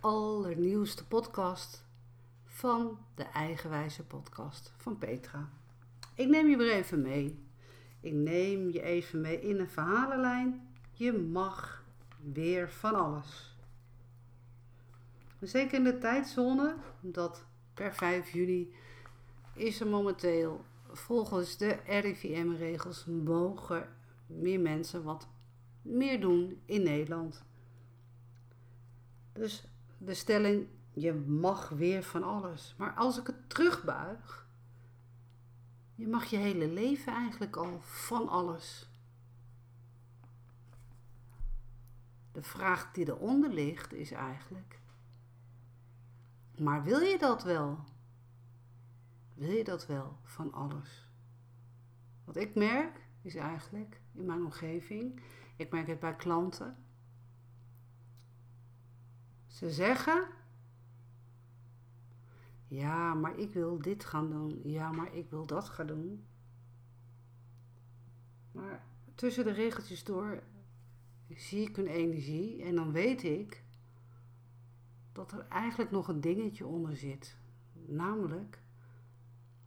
allernieuwste podcast van de Eigenwijze podcast van Petra. Ik neem je weer even mee. Ik neem je even mee in een verhalenlijn. Je mag weer van alles. Zeker in de tijdzone, dat per 5 juni is er momenteel volgens de RIVM-regels mogen meer mensen wat meer doen in Nederland. Dus de stelling, je mag weer van alles. Maar als ik het terugbuig, je mag je hele leven eigenlijk al van alles. De vraag die eronder ligt is eigenlijk, maar wil je dat wel? Wil je dat wel van alles? Wat ik merk is eigenlijk in mijn omgeving, ik merk het bij klanten. Ze zeggen, ja, maar ik wil dit gaan doen. Ja, maar ik wil dat gaan doen. Maar tussen de regeltjes door zie ik een energie en dan weet ik dat er eigenlijk nog een dingetje onder zit. Namelijk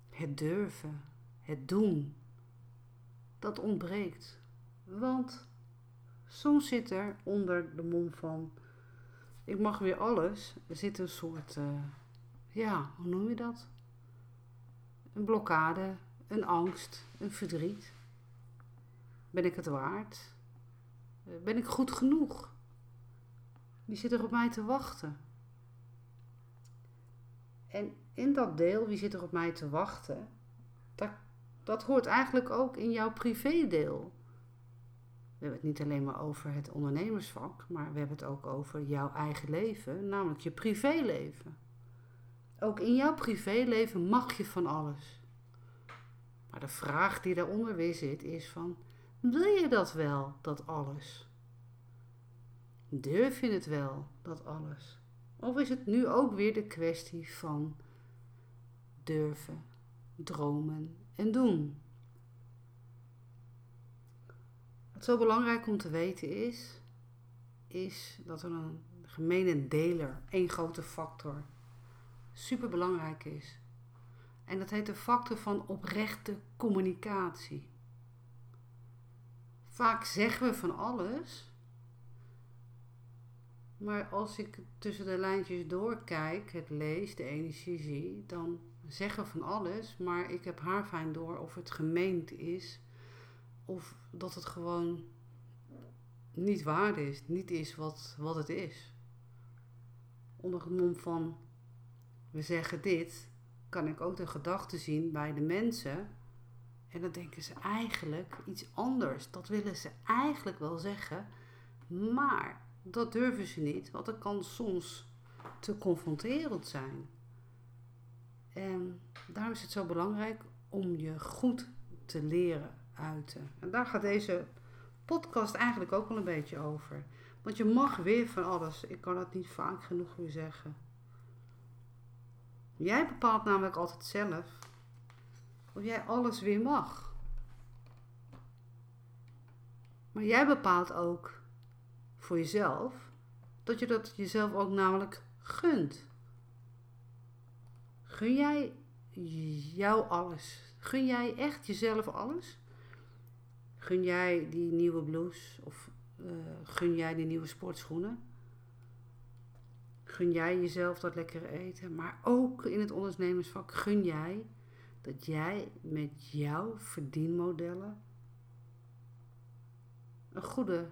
het durven, het doen. Dat ontbreekt. Want soms zit er onder de mond van ik mag weer alles, er zit een soort, uh, ja, hoe noem je dat? Een blokkade, een angst, een verdriet. Ben ik het waard? Eh, ben ik goed genoeg? Wie zit er op mij te wachten? En in dat deel, wie zit er op mij te wachten, dat, dat hoort eigenlijk ook in jouw privédeel. We hebben het niet alleen maar over het ondernemersvak, maar we hebben het ook over jouw eigen leven, namelijk je privéleven. Ook in jouw privéleven mag je van alles. Maar de vraag die daaronder weer zit is van, wil je dat wel, dat alles? Durf je het wel, dat alles? Of is het nu ook weer de kwestie van durven, dromen en doen? Wat zo belangrijk om te weten is, is dat er een gemene deler, één grote factor, super belangrijk is. En dat heet de factor van oprechte communicatie. Vaak zeggen we van alles, maar als ik tussen de lijntjes doorkijk, het lees, de energie zie, dan zeggen we van alles, maar ik heb haar fijn door of het gemeend is of dat het gewoon niet waar is, niet is wat, wat het is. Onder het mom van we zeggen dit, kan ik ook de gedachte zien bij de mensen. En dan denken ze eigenlijk iets anders. Dat willen ze eigenlijk wel zeggen, maar dat durven ze niet, want dat kan soms te confronterend zijn. En daarom is het zo belangrijk om je goed te leren En daar gaat deze podcast eigenlijk ook wel een beetje over. Want je mag weer van alles. Ik kan het niet vaak genoeg weer zeggen. Jij bepaalt namelijk altijd zelf of jij alles weer mag. Maar jij bepaalt ook voor jezelf dat je dat jezelf ook namelijk gunt. Gun jij jou alles? Gun jij echt jezelf alles? Gun jij die nieuwe blouse of uh, gun jij die nieuwe sportschoenen? Gun jij jezelf dat lekkere eten? Maar ook in het ondernemersvak gun jij dat jij met jouw verdienmodellen een goede,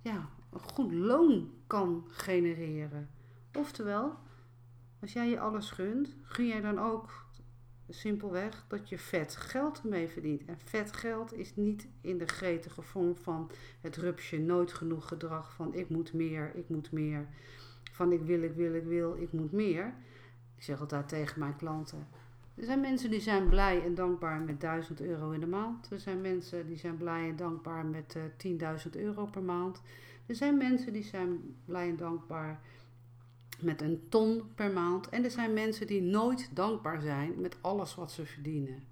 ja, een goed loon kan genereren. Oftewel, als jij je alles gunt, gun jij dan ook simpelweg dat je vet geld mee verdient. En vet geld is niet in de gretige vorm van het rupsje nooit genoeg gedrag van ik moet meer, ik moet meer. Van ik wil, ik wil, ik wil, ik moet meer. Ik zeg altijd tegen mijn klanten. Er zijn mensen die zijn blij en dankbaar met 1000 euro in de maand. Er zijn mensen die zijn blij en dankbaar met uh, eh, 10.000 euro per maand. Er zijn mensen die zijn blij en dankbaar met een ton per maand. En er zijn mensen die nooit dankbaar zijn met alles wat ze verdienen.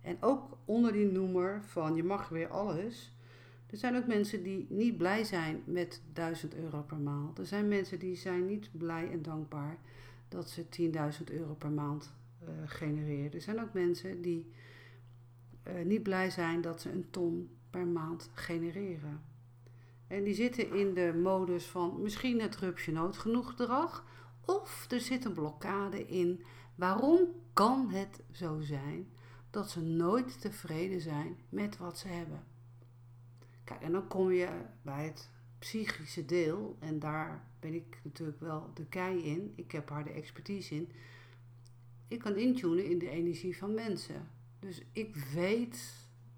En ook onder die noemer van je mag weer alles, Er zijn ook mensen die niet blij zijn met 1000 euro per maand. Er zijn mensen die zijn niet blij en dankbaar dat ze 10.000 euro per maand uh, genereren. Er zijn ook mensen die uh, niet blij zijn dat ze een ton per maand genereren. En die zitten in de modus van misschien het rupsje genoeg gedrag. Of er zit een blokkade in. Waarom kan het zo zijn dat ze nooit tevreden zijn met wat ze hebben? Kijk, en dan kom je bij het psychische deel. En daar ben ik natuurlijk wel de kei in. Ik heb haar de expertise in. Ik kan intunen in de energie van mensen. Dus ik weet,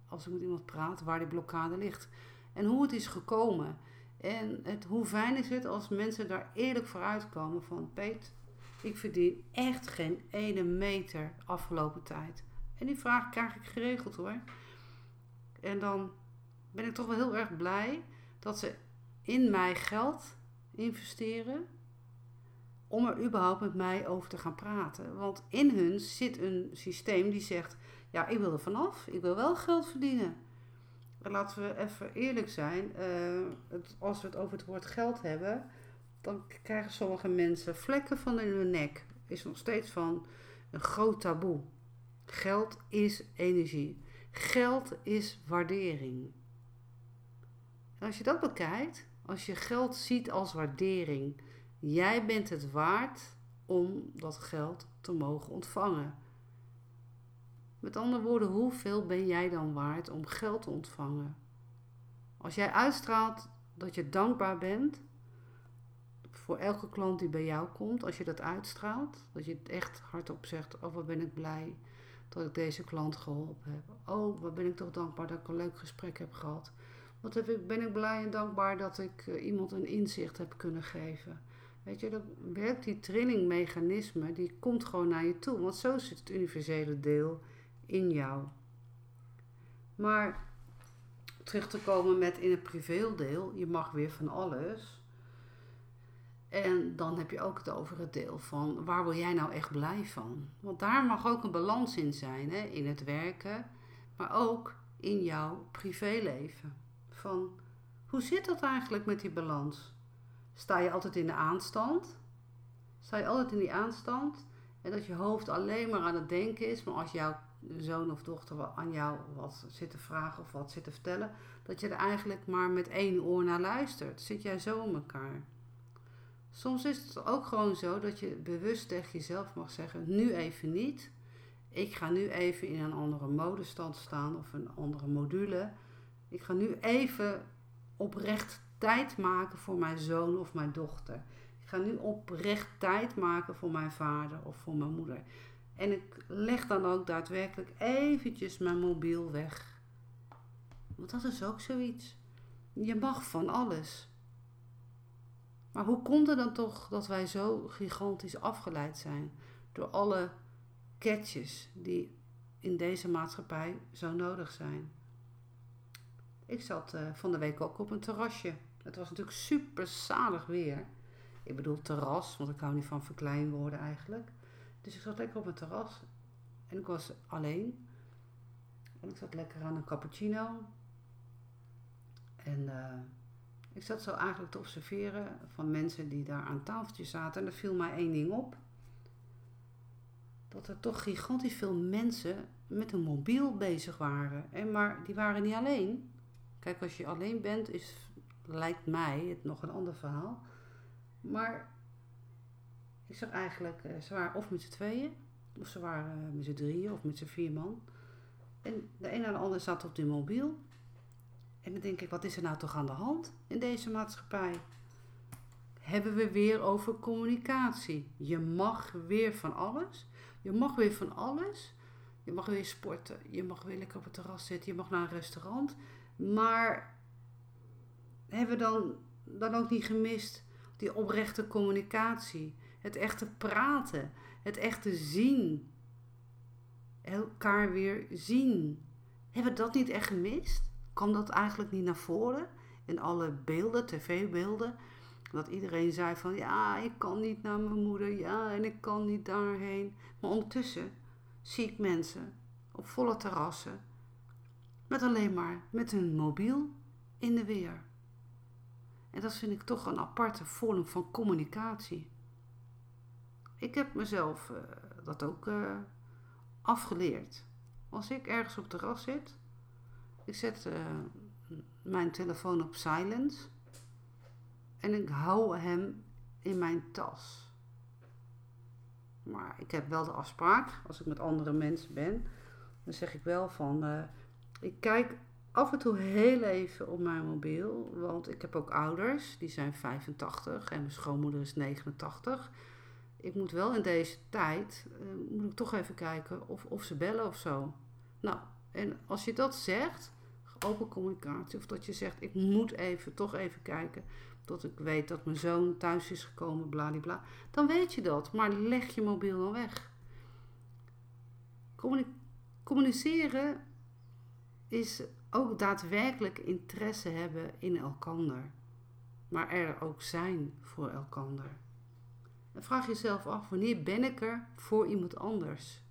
als ik met iemand praat, waar die blokkade ligt. En hoe het is gekomen. En het, hoe fijn is het als mensen daar eerlijk voor uitkomen van... Peet, ik verdien echt geen ene meter afgelopen tijd. En die vraag krijg ik geregeld hoor. En dan ben ik toch wel heel erg blij dat ze in mij geld investeren om er überhaupt met mij over te gaan praten. Want in hun zit een systeem die zegt: Ja, ik wil er vanaf, ik wil wel geld verdienen. En laten we even eerlijk zijn: het, als we het over het woord geld hebben, dan krijgen sommige mensen vlekken van in hun nek. Is nog steeds van een groot taboe. Geld is energie. Geld is waardering. Als je dat bekijkt, als je geld ziet als waardering, jij bent het waard om dat geld te mogen ontvangen. Met andere woorden, hoeveel ben jij dan waard om geld te ontvangen? Als jij uitstraalt dat je dankbaar bent voor elke klant die bij jou komt, als je dat uitstraalt, dat je het echt hardop zegt: Oh, wat ben ik blij dat ik deze klant geholpen heb. Oh, wat ben ik toch dankbaar dat ik een leuk gesprek heb gehad. Wat heb ik, ben ik blij en dankbaar dat ik uh, iemand een inzicht heb kunnen geven. Weet je, dan werkt die trillingmechanisme, die komt gewoon naar je toe. Want zo zit het universele deel in jou. Maar terug te komen met in het privédeel, je mag weer van alles. En dan heb je ook het over het deel van waar word jij nou echt blij van? Want daar mag ook een balans in zijn, hè? in het werken, maar ook in jouw privéleven van hoe zit dat eigenlijk met die balans? Sta je altijd in de aanstand? Sta je altijd in die aanstand en dat je hoofd alleen maar aan het denken is, maar als jouw zoon of dochter aan jou wat zit te vragen of wat zit te vertellen, dat je er eigenlijk maar met één oor naar luistert. Zit jij zo in elkaar? Soms is het ook gewoon zo dat je bewust tegen jezelf mag zeggen: nu even niet. Ik ga nu even in een andere modestand staan of een andere module. Ik ga nu even oprecht tijd maken voor mijn zoon of mijn dochter. Ik ga nu oprecht tijd maken voor mijn vader of voor mijn moeder. En ik leg dan ook daadwerkelijk eventjes mijn mobiel weg. Want dat is ook zoiets. Je mag van alles. Maar hoe komt het dan toch dat wij zo gigantisch afgeleid zijn door alle catches die in deze maatschappij zo nodig zijn? Ik zat uh, van de week ook op een terrasje. Het was natuurlijk super zalig weer. Ik bedoel terras, want ik hou niet van verkleinwoorden eigenlijk. Dus ik zat lekker op een terras. En ik was alleen. En ik zat lekker aan een cappuccino. En uh, ik zat zo eigenlijk te observeren van mensen die daar aan tafeltjes zaten. En er viel mij één ding op. Dat er toch gigantisch veel mensen met een mobiel bezig waren. En maar die waren niet alleen. Kijk, als je alleen bent, is, lijkt mij het nog een ander verhaal. Maar ik zag eigenlijk, eh, ze waren of met z'n tweeën, of ze waren eh, met z'n drieën, of met z'n vier man. En de een en de ander zat op die mobiel. En dan denk ik, wat is er nou toch aan de hand in deze maatschappij? Hebben we weer over communicatie. Je mag weer van alles. Je mag weer van alles. Je mag weer sporten. Je mag weer lekker op het terras zitten. Je mag naar een restaurant. Maar hebben we dan, dan ook niet gemist die oprechte communicatie? Het echte praten, het echte zien. Elkaar weer zien. Hebben we dat niet echt gemist? Kwam dat eigenlijk niet naar voren in alle beelden, tv-beelden? Dat iedereen zei van ja, ik kan niet naar mijn moeder, ja, en ik kan niet daarheen. Maar ondertussen zie ik mensen op volle terrassen met alleen maar met hun mobiel in de weer. En dat vind ik toch een aparte vorm van communicatie. Ik heb mezelf uh, dat ook uh, afgeleerd. Als ik ergens op terras zit, ik zet uh, mijn telefoon op silence en ik hou hem in mijn tas. Maar ik heb wel de afspraak, als ik met andere mensen ben, dan zeg ik wel van, ik kijk af en toe heel even op mijn mobiel, want ik heb ook ouders, die zijn 85 en mijn schoonmoeder is 89. Ik moet wel in deze tijd, uh, moet ik toch even kijken of, of ze bellen of zo. Nou, en als je dat zegt, open communicatie, of dat je zegt, ik moet even, toch even kijken, tot ik weet dat mijn zoon thuis is gekomen, bladibla, dan weet je dat. Maar leg je mobiel dan weg. Communiceren is ook daadwerkelijk interesse hebben in elkander. Maar er ook zijn voor elkander. En vraag jezelf af, wanneer ben ik er voor iemand anders?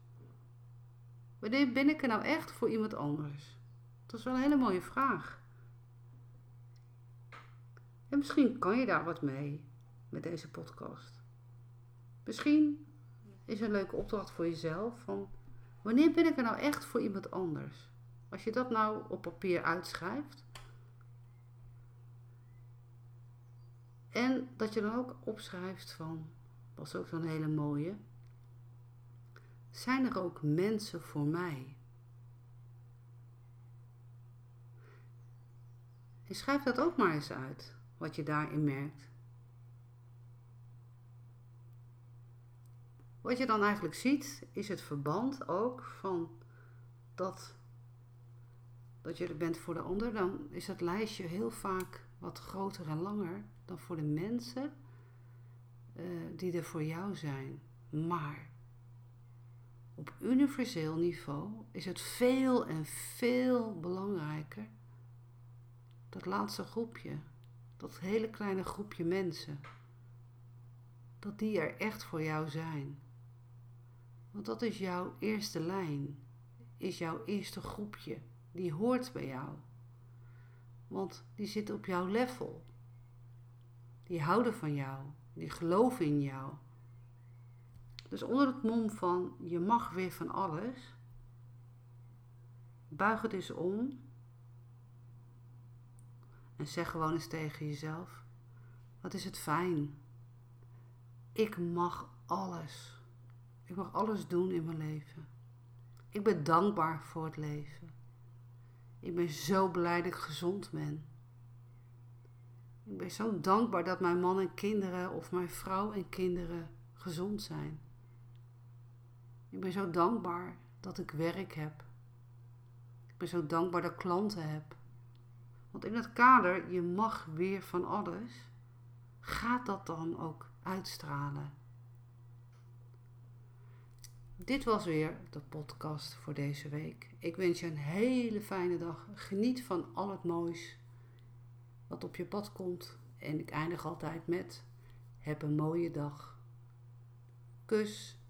Wanneer ben ik er nou echt voor iemand anders? Dat is wel een hele mooie vraag. En misschien kan je daar wat mee met deze podcast. Misschien is een leuke opdracht voor jezelf van wanneer ben ik er nou echt voor iemand anders? Als je dat nou op papier uitschrijft. En dat je dan ook opschrijft van, was ook zo'n hele mooie. Zijn er ook mensen voor mij? En schrijf dat ook maar eens uit wat je daarin merkt. Wat je dan eigenlijk ziet, is het verband ook van dat, dat je er bent voor de ander. Dan is het lijstje heel vaak wat groter en langer dan voor de mensen uh, die er voor jou zijn. Maar op universeel niveau is het veel en veel belangrijker dat laatste groepje dat hele kleine groepje mensen, dat die er echt voor jou zijn. Want dat is jouw eerste lijn, is jouw eerste groepje, die hoort bij jou. Want die zitten op jouw level. Die houden van jou, die geloven in jou. Dus onder het mom van je mag weer van alles, buig het eens om en zeg gewoon eens tegen jezelf: wat is het fijn. Ik mag alles. Ik mag alles doen in mijn leven. Ik ben dankbaar voor het leven. Ik ben zo blij dat ik gezond ben. Ik ben zo dankbaar dat mijn man en kinderen of mijn vrouw en kinderen gezond zijn. Ik ben zo dankbaar dat ik werk heb. Ik ben zo dankbaar dat ik klanten heb. Want in het kader, je mag weer van alles, gaat dat dan ook uitstralen. Dit was weer de podcast voor deze week. Ik wens je een hele fijne dag. Geniet van al het moois wat op je pad komt. En ik eindig altijd met: heb een mooie dag. Kus.